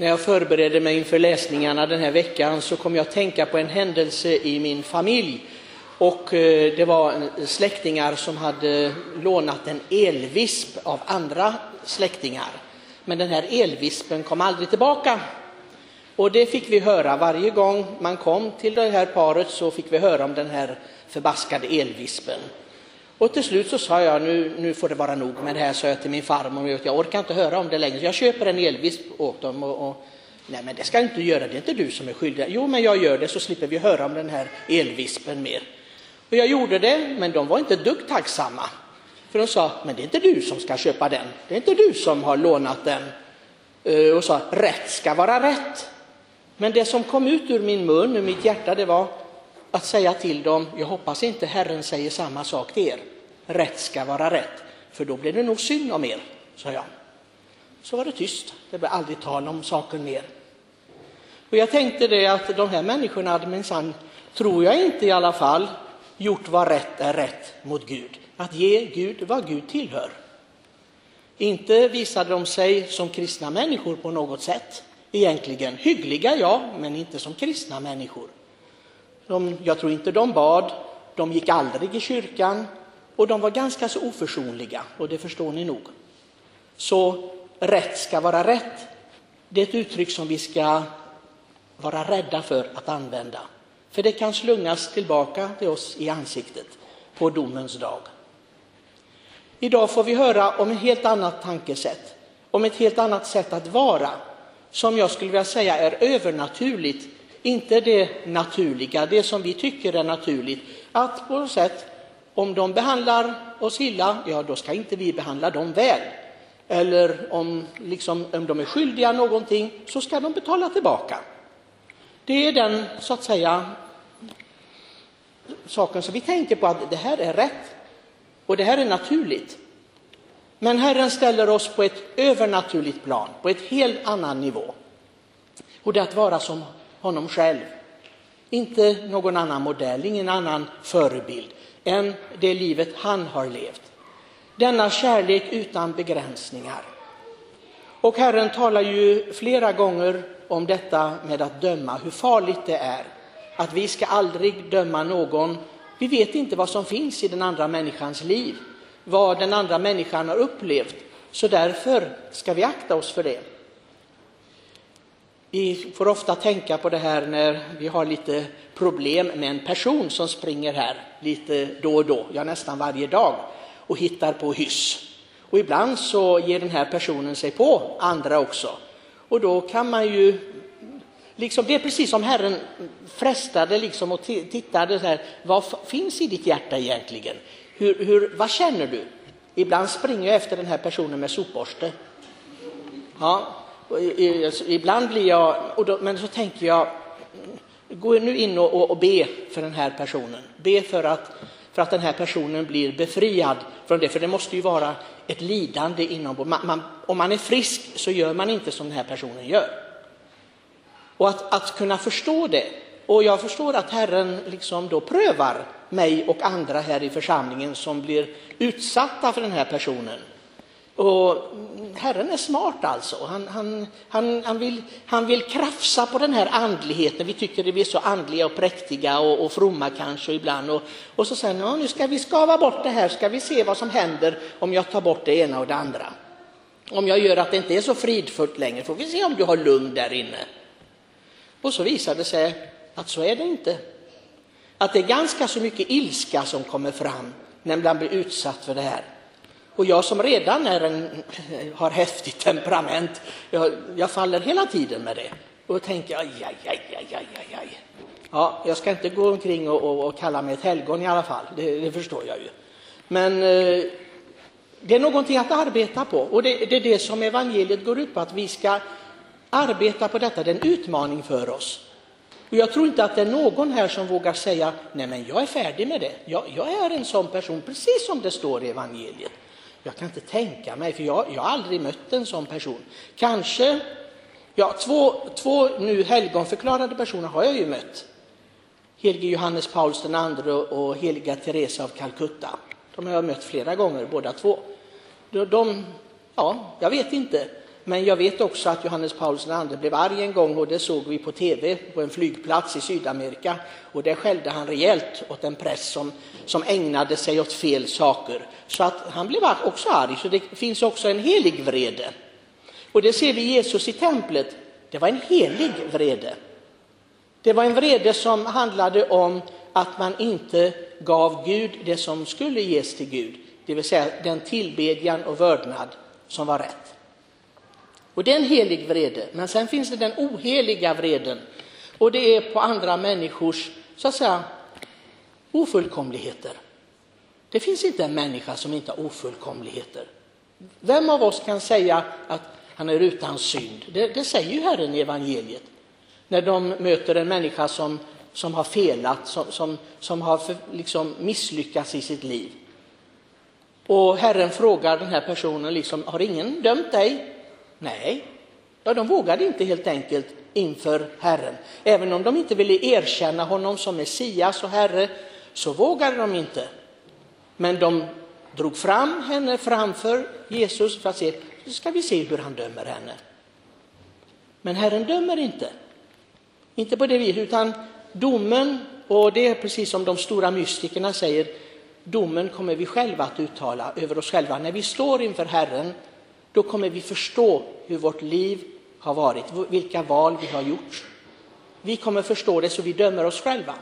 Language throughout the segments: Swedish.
När jag förberedde mig inför läsningarna den här veckan så kom jag att tänka på en händelse i min familj. Och eh, det var släktingar som hade lånat en elvisp av andra släktingar. Men den här elvispen kom aldrig tillbaka. Och det fick vi höra varje gång man kom till det här paret så fick vi höra om den här förbaskade elvispen. Och till slut så sa jag, nu, nu får det vara nog med det här, sa jag till min farmor. Jag orkar inte höra om det längre, så jag köper en elvisp åt dem. Och, och, Nej, men det ska du inte göra, det är inte du som är skyldig. Jo, men jag gör det så slipper vi höra om den här elvispen mer. Och jag gjorde det, men de var inte dugg tacksamma. För de sa, men det är inte du som ska köpa den, det är inte du som har lånat den. Eh, och sa, rätt ska vara rätt. Men det som kom ut ur min mun, ur mitt hjärta, det var att säga till dem, jag hoppas inte Herren säger samma sak till er. Rätt ska vara rätt, för då blir det nog synd om er, sa jag. Så var det tyst, det blev aldrig tal om saken mer. Och jag tänkte det att de här människorna hade minsann, tror jag inte i alla fall, gjort vad rätt är rätt mot Gud. Att ge Gud vad Gud tillhör. Inte visade de sig som kristna människor på något sätt egentligen. Hyggliga, ja, men inte som kristna människor. De, jag tror inte de bad, de gick aldrig i kyrkan och de var ganska så oförsonliga, och det förstår ni nog. Så rätt ska vara rätt, det är ett uttryck som vi ska vara rädda för att använda. För det kan slungas tillbaka till oss i ansiktet på domens dag. Idag får vi höra om ett helt annat tankesätt, om ett helt annat sätt att vara, som jag skulle vilja säga är övernaturligt, inte det naturliga, det som vi tycker är naturligt. Att på något sätt, om de behandlar oss illa, ja då ska inte vi behandla dem väl. Eller om, liksom, om de är skyldiga någonting så ska de betala tillbaka. Det är den, så att säga, saken som vi tänker på att det här är rätt och det här är naturligt. Men Herren ställer oss på ett övernaturligt plan, på ett helt annan nivå. Och det är att vara som honom själv. Inte någon annan modell, ingen annan förebild än det livet han har levt. Denna kärlek utan begränsningar. Och Herren talar ju flera gånger om detta med att döma, hur farligt det är. Att vi ska aldrig döma någon. Vi vet inte vad som finns i den andra människans liv, vad den andra människan har upplevt. Så därför ska vi akta oss för det. Vi får ofta tänka på det här när vi har lite problem med en person som springer här lite då och då, ja nästan varje dag, och hittar på hyss. Och ibland så ger den här personen sig på andra också. Och då kan man ju, liksom, det är precis som Herren frestade liksom och tittade så här, vad finns i ditt hjärta egentligen? Hur, hur, vad känner du? Ibland springer jag efter den här personen med sopborste. Ja, Alltså, ibland blir jag, då, men så tänker jag, gå nu in och, och, och, be för den här personen. Be för att, för att den här personen blir befriad från det, för det måste ju vara ett lidande inom man, man, Om man är frisk så gör man inte som den här personen gör. Och att, att kunna förstå det, och jag förstår att Herren liksom då prövar mig och andra här i församlingen som blir utsatta för den här personen. Och Herren är smart alltså. Han, han, han, han, vill, han vill krafsa på den här andligheten. Vi tycker att vi är så andliga och präktiga och, och fromma kanske ibland. Och, och så säger han, nu ska vi skava bort det här, ska vi se vad som händer om jag tar bort det ena och det andra. Om jag gör att det inte är så fridfullt längre, får vi se om du har lugn där inne. Och så visar det sig att så är det inte. Att det är ganska så mycket ilska som kommer fram när man blir utsatt för det här. Och jag som redan är en, har häftigt temperament, jag, jag, faller hela tiden med det. Och då tänker jag, aj, aj, aj, aj, aj, aj. Ja, jag ska inte gå omkring och, och, och kalla mig ett helgon i alla fall, det, det förstår jag ju. Men eh, det är någonting att arbeta på och det, det är det som evangeliet går ut på, att vi ska arbeta på detta, det är en utmaning för oss. Och jag tror inte att det är någon här som vågar säga, nej men jag är färdig med det, jag, jag är en sån person, precis som det står i evangeliet. Jag kan inte tänka mig, för jag, jag har aldrig mött en sån person. Kanske, ja, två, två nu helgonförklarade personer har jag ju mött. Helige Johannes Paulus II och heliga Teresa av Calcutta. De har jag mött flera gånger båda två. De, de, ja, jag vet inte. Men jag vet också att Johannes Paulus II blev arg en gång och det såg vi på tv på en flygplats i Sydamerika. Och där skällde han rejält åt en präst som, som ägnade sig åt fel saker. Så att han blev också arg, så det finns också en helig vrede. Och det ser vi Jesus i templet. Det var en helig vrede. Det var en vrede som handlade om att man inte gav Gud det som skulle ges till Gud, det vill säga den tillbedjan och vördnad som var rätt. Och det är en helig vrede, men sen finns det den oheliga vreden och det är på andra människors, så att säga, ofullkomligheter. Det finns inte en människa som inte har ofullkomligheter. Vem av oss kan säga att han är utan synd? Det, det säger ju Herren i evangeliet när de möter en människa som, som har felat, som, som, som har för, liksom misslyckats i sitt liv. Och Herren frågar den här personen, liksom, har ingen dömt dig? Nej, ja, de vågade inte helt enkelt inför Herren. Även om de inte ville erkänna honom som Messias och Herre, så vågade de inte. Men de drog fram henne framför Jesus för att se, så ska vi se hur han dömer henne. Men Herren dömer inte. Inte på det viset, utan domen, och det är precis som de stora mystikerna säger, domen kommer vi själva att uttala över oss själva. När vi står inför Herren, då kommer vi förstå hur vårt liv har varit, vilka val vi har gjort. Vi kommer förstå det så vi dömer oss själva.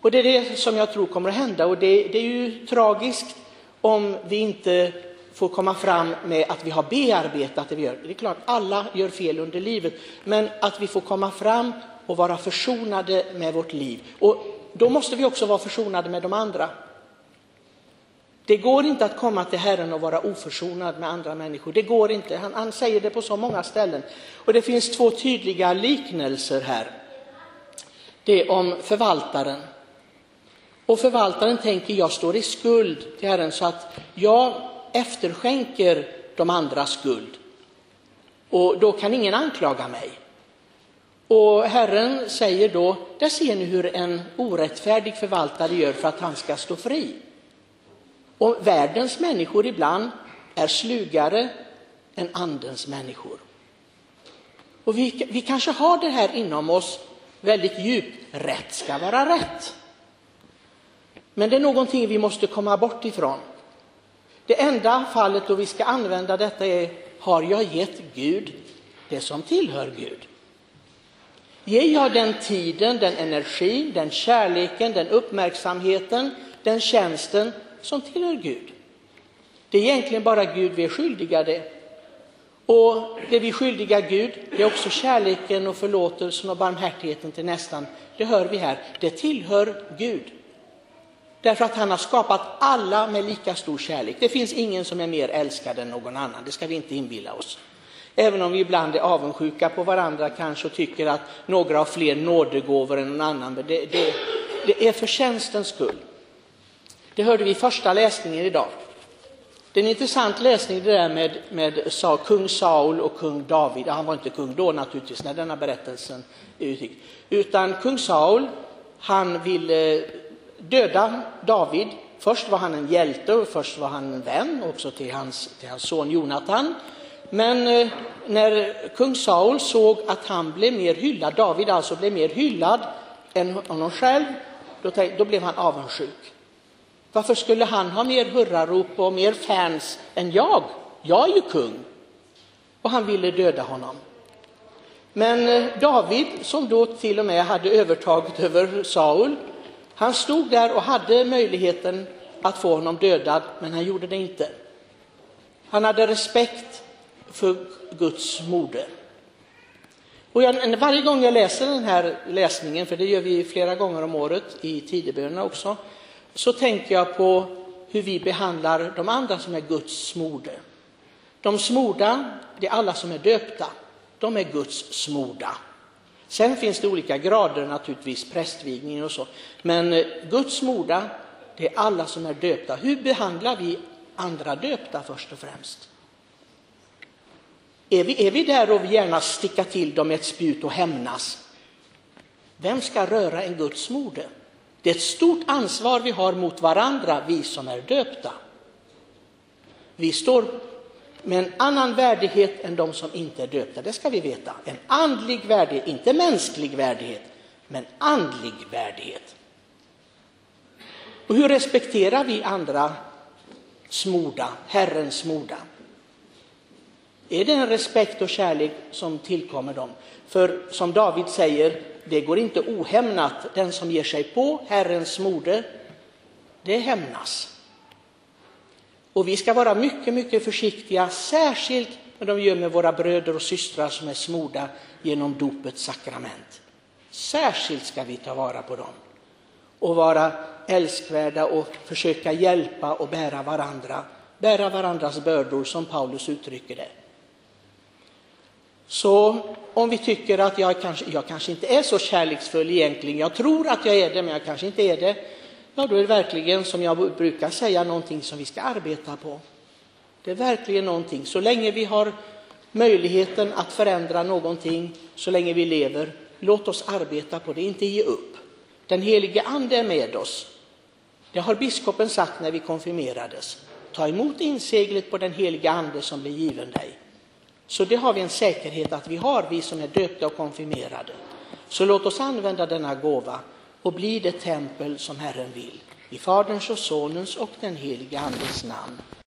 Och det är det som jag tror kommer att hända och det, det är ju tragiskt om vi inte får komma fram med att vi har bearbetat det vi gör. Det är klart, alla gör fel under livet, men att vi får komma fram och vara försonade med vårt liv. Och då måste vi också vara försonade med de andra. Det går inte att komma till Herren och vara oförsonad med andra människor. Det går inte. Han, han säger det på så många ställen. Och det finns två tydliga liknelser här. Det är om förvaltaren. Och förvaltaren tänker, jag står i skuld till Herren så att jag efterskänker de andras skuld. Och då kan ingen anklaga mig. Och Herren säger då, där ser ni hur en orättfärdig förvaltare gör för att han ska stå fri. Och världens människor ibland är slugare än andens människor. Och vi, vi kanske har det här inom oss väldigt djupt, rätt ska vara rätt. Men det är någonting vi måste komma bort ifrån. Det enda fallet då vi ska använda detta är, har jag gett Gud det som tillhör Gud? Ger jag den tiden, den energin, den kärleken, den uppmärksamheten, den tjänsten som tillhör Gud? Det är egentligen bara Gud vi är skyldiga det. Och det vi är skyldiga Gud, det är också kärleken och förlåtelsen och barmhärtigheten till nästan. Det hör vi här, det tillhör Gud. Därför att han har skapat alla med lika stor kärlek. Det finns ingen som är mer älskad än någon annan, det ska vi inte inbilla oss. Även om vi ibland är avundsjuka på varandra kanske och tycker att några har fler nådegåvor än någon annan. Men det, det, det är för tjänstens skull. Det hörde vi i första läsningen idag. Det är en intressant läsning det där med, med kung Saul och kung David. Han var inte kung då naturligtvis när denna berättelsen utgick. Utan kung Saul, han ville eh, döda David. Först var han en hjälte och först var han en vän också till hans, till hans son Jonatan. Men eh, när kung Saul såg att han blev mer hyllad, David alltså blev mer hyllad än honom själv, då, då blev han avundsjuk. Varför skulle han ha mer hurrarop och mer fans än jag? Jag är ju kung. Och han ville döda honom. Men eh, David, som då till och med hade övertaget över Saul, han stod där och hade möjligheten att få honom dödad, men han gjorde det inte. Han hade respekt för Guds moder. Och jag, varje gång jag läser den här läsningen, för det gör vi flera gånger om året i tidebönerna också, så tänker jag på hur vi behandlar de andra som är Guds smorde. De smorda, det är alla som är döpta. De är Guds smorda. Sen finns det olika grader naturligtvis, prästvigning och så. Men eh, Guds smorda, det är alla som är döpta. Hur behandlar vi andra döpta först och främst? Är vi, är vi där och vill gärna sticka till dem med ett spjut och hämnas? Vem ska röra en Guds moder? Det är ett stort ansvar vi har mot varandra, vi som är döpta. Vi står med en annan värdighet än de som inte är döpta. Det ska vi veta. En andlig värdighet, inte mänsklig värdighet, men andlig värdighet. Och hur respekterar vi andra smorda, Herrens smorda? Är det en respekt och kärlek som tillkommer dem? För som David säger, det går inte ohämnat. Den som ger sig på Herrens mode, det hämnas. Och vi ska vara mycket, mycket försiktiga, särskilt när de gör med våra bröder och systrar som är smorda genom dopets sakrament. Särskilt ska vi ta vara på dem och vara älskvärda och försöka hjälpa och bära varandra, bära varandras bördor som Paulus uttrycker det. Så om vi tycker att jag kanske, jag kanske inte är så kärleksfull egentligen, jag tror att jag är det men jag kanske inte är det, ja då är det verkligen som jag brukar säga någonting som vi ska arbeta på. Det är verkligen någonting, så länge vi har möjligheten att förändra någonting, så länge vi lever, låt oss arbeta på det, inte ge upp. Den helige Ande är med oss. Det har biskopen sagt när vi konfirmerades. Ta emot inseglet på den helige Ande som blir given dig. Så det har vi en säkerhet att vi har, vi som är döpta och konfirmerade. Så låt oss använda denna gåva och bli det tempel som Herren vill. I Faderns och Sonens och den helige Andes namn.